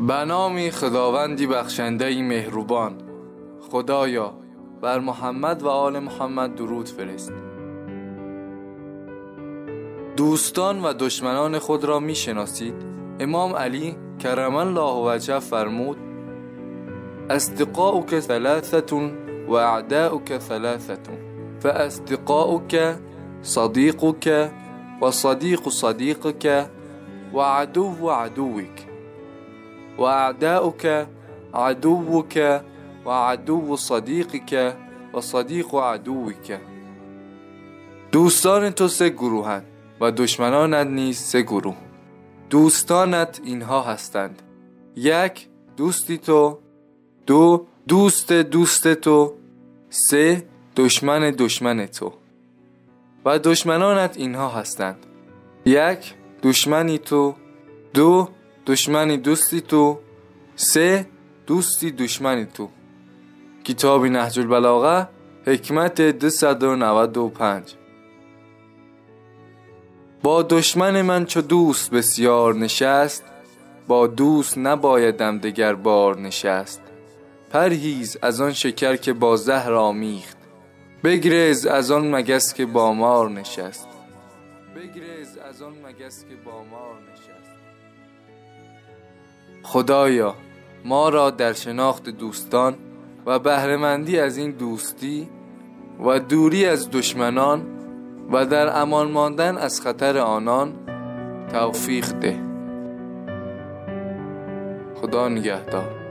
به نام خداوندی بخشنده مهربان خدایا بر محمد و آل محمد درود فرست. دوستان و دشمنان خود را می شناسید. امام علی کرم الله وجه فرمود اصدقاؤک ثلاثة و اعداؤک ثلاثة فاصدقاؤک صديقك وصديق صديقك وعدو عدوك وأعداؤك عدوك وعدو صديقك وصديق عدوك. دوستان تو سه گروهند و دشمنانت نیز سه گروه. دوستانت اینها هستند. یک دوستی تو. دو دوست دوست تو. سه دشمن دشمن تو. و دشمنانت اینها هستند. یک دشمنی تو. دو دشمنی دوستی تو سه دوستی دشمنی تو. کتاب نهج البلاغه حکمت 295 با دشمن من چو دوست بسیار نشست با دوست نبایدم دگر بار نشست. پرهیز از آن شکر که با زهر آمیخت بگریز از آن مگس که با مار نشست. بگریز از آن مگس که با مار نشست. خدایا ما را در شناخت دوستان و بهرهمندی از این دوستی و دوری از دشمنان و در امان ماندن از خطر آنان توفیق ده. خدا نگهدار.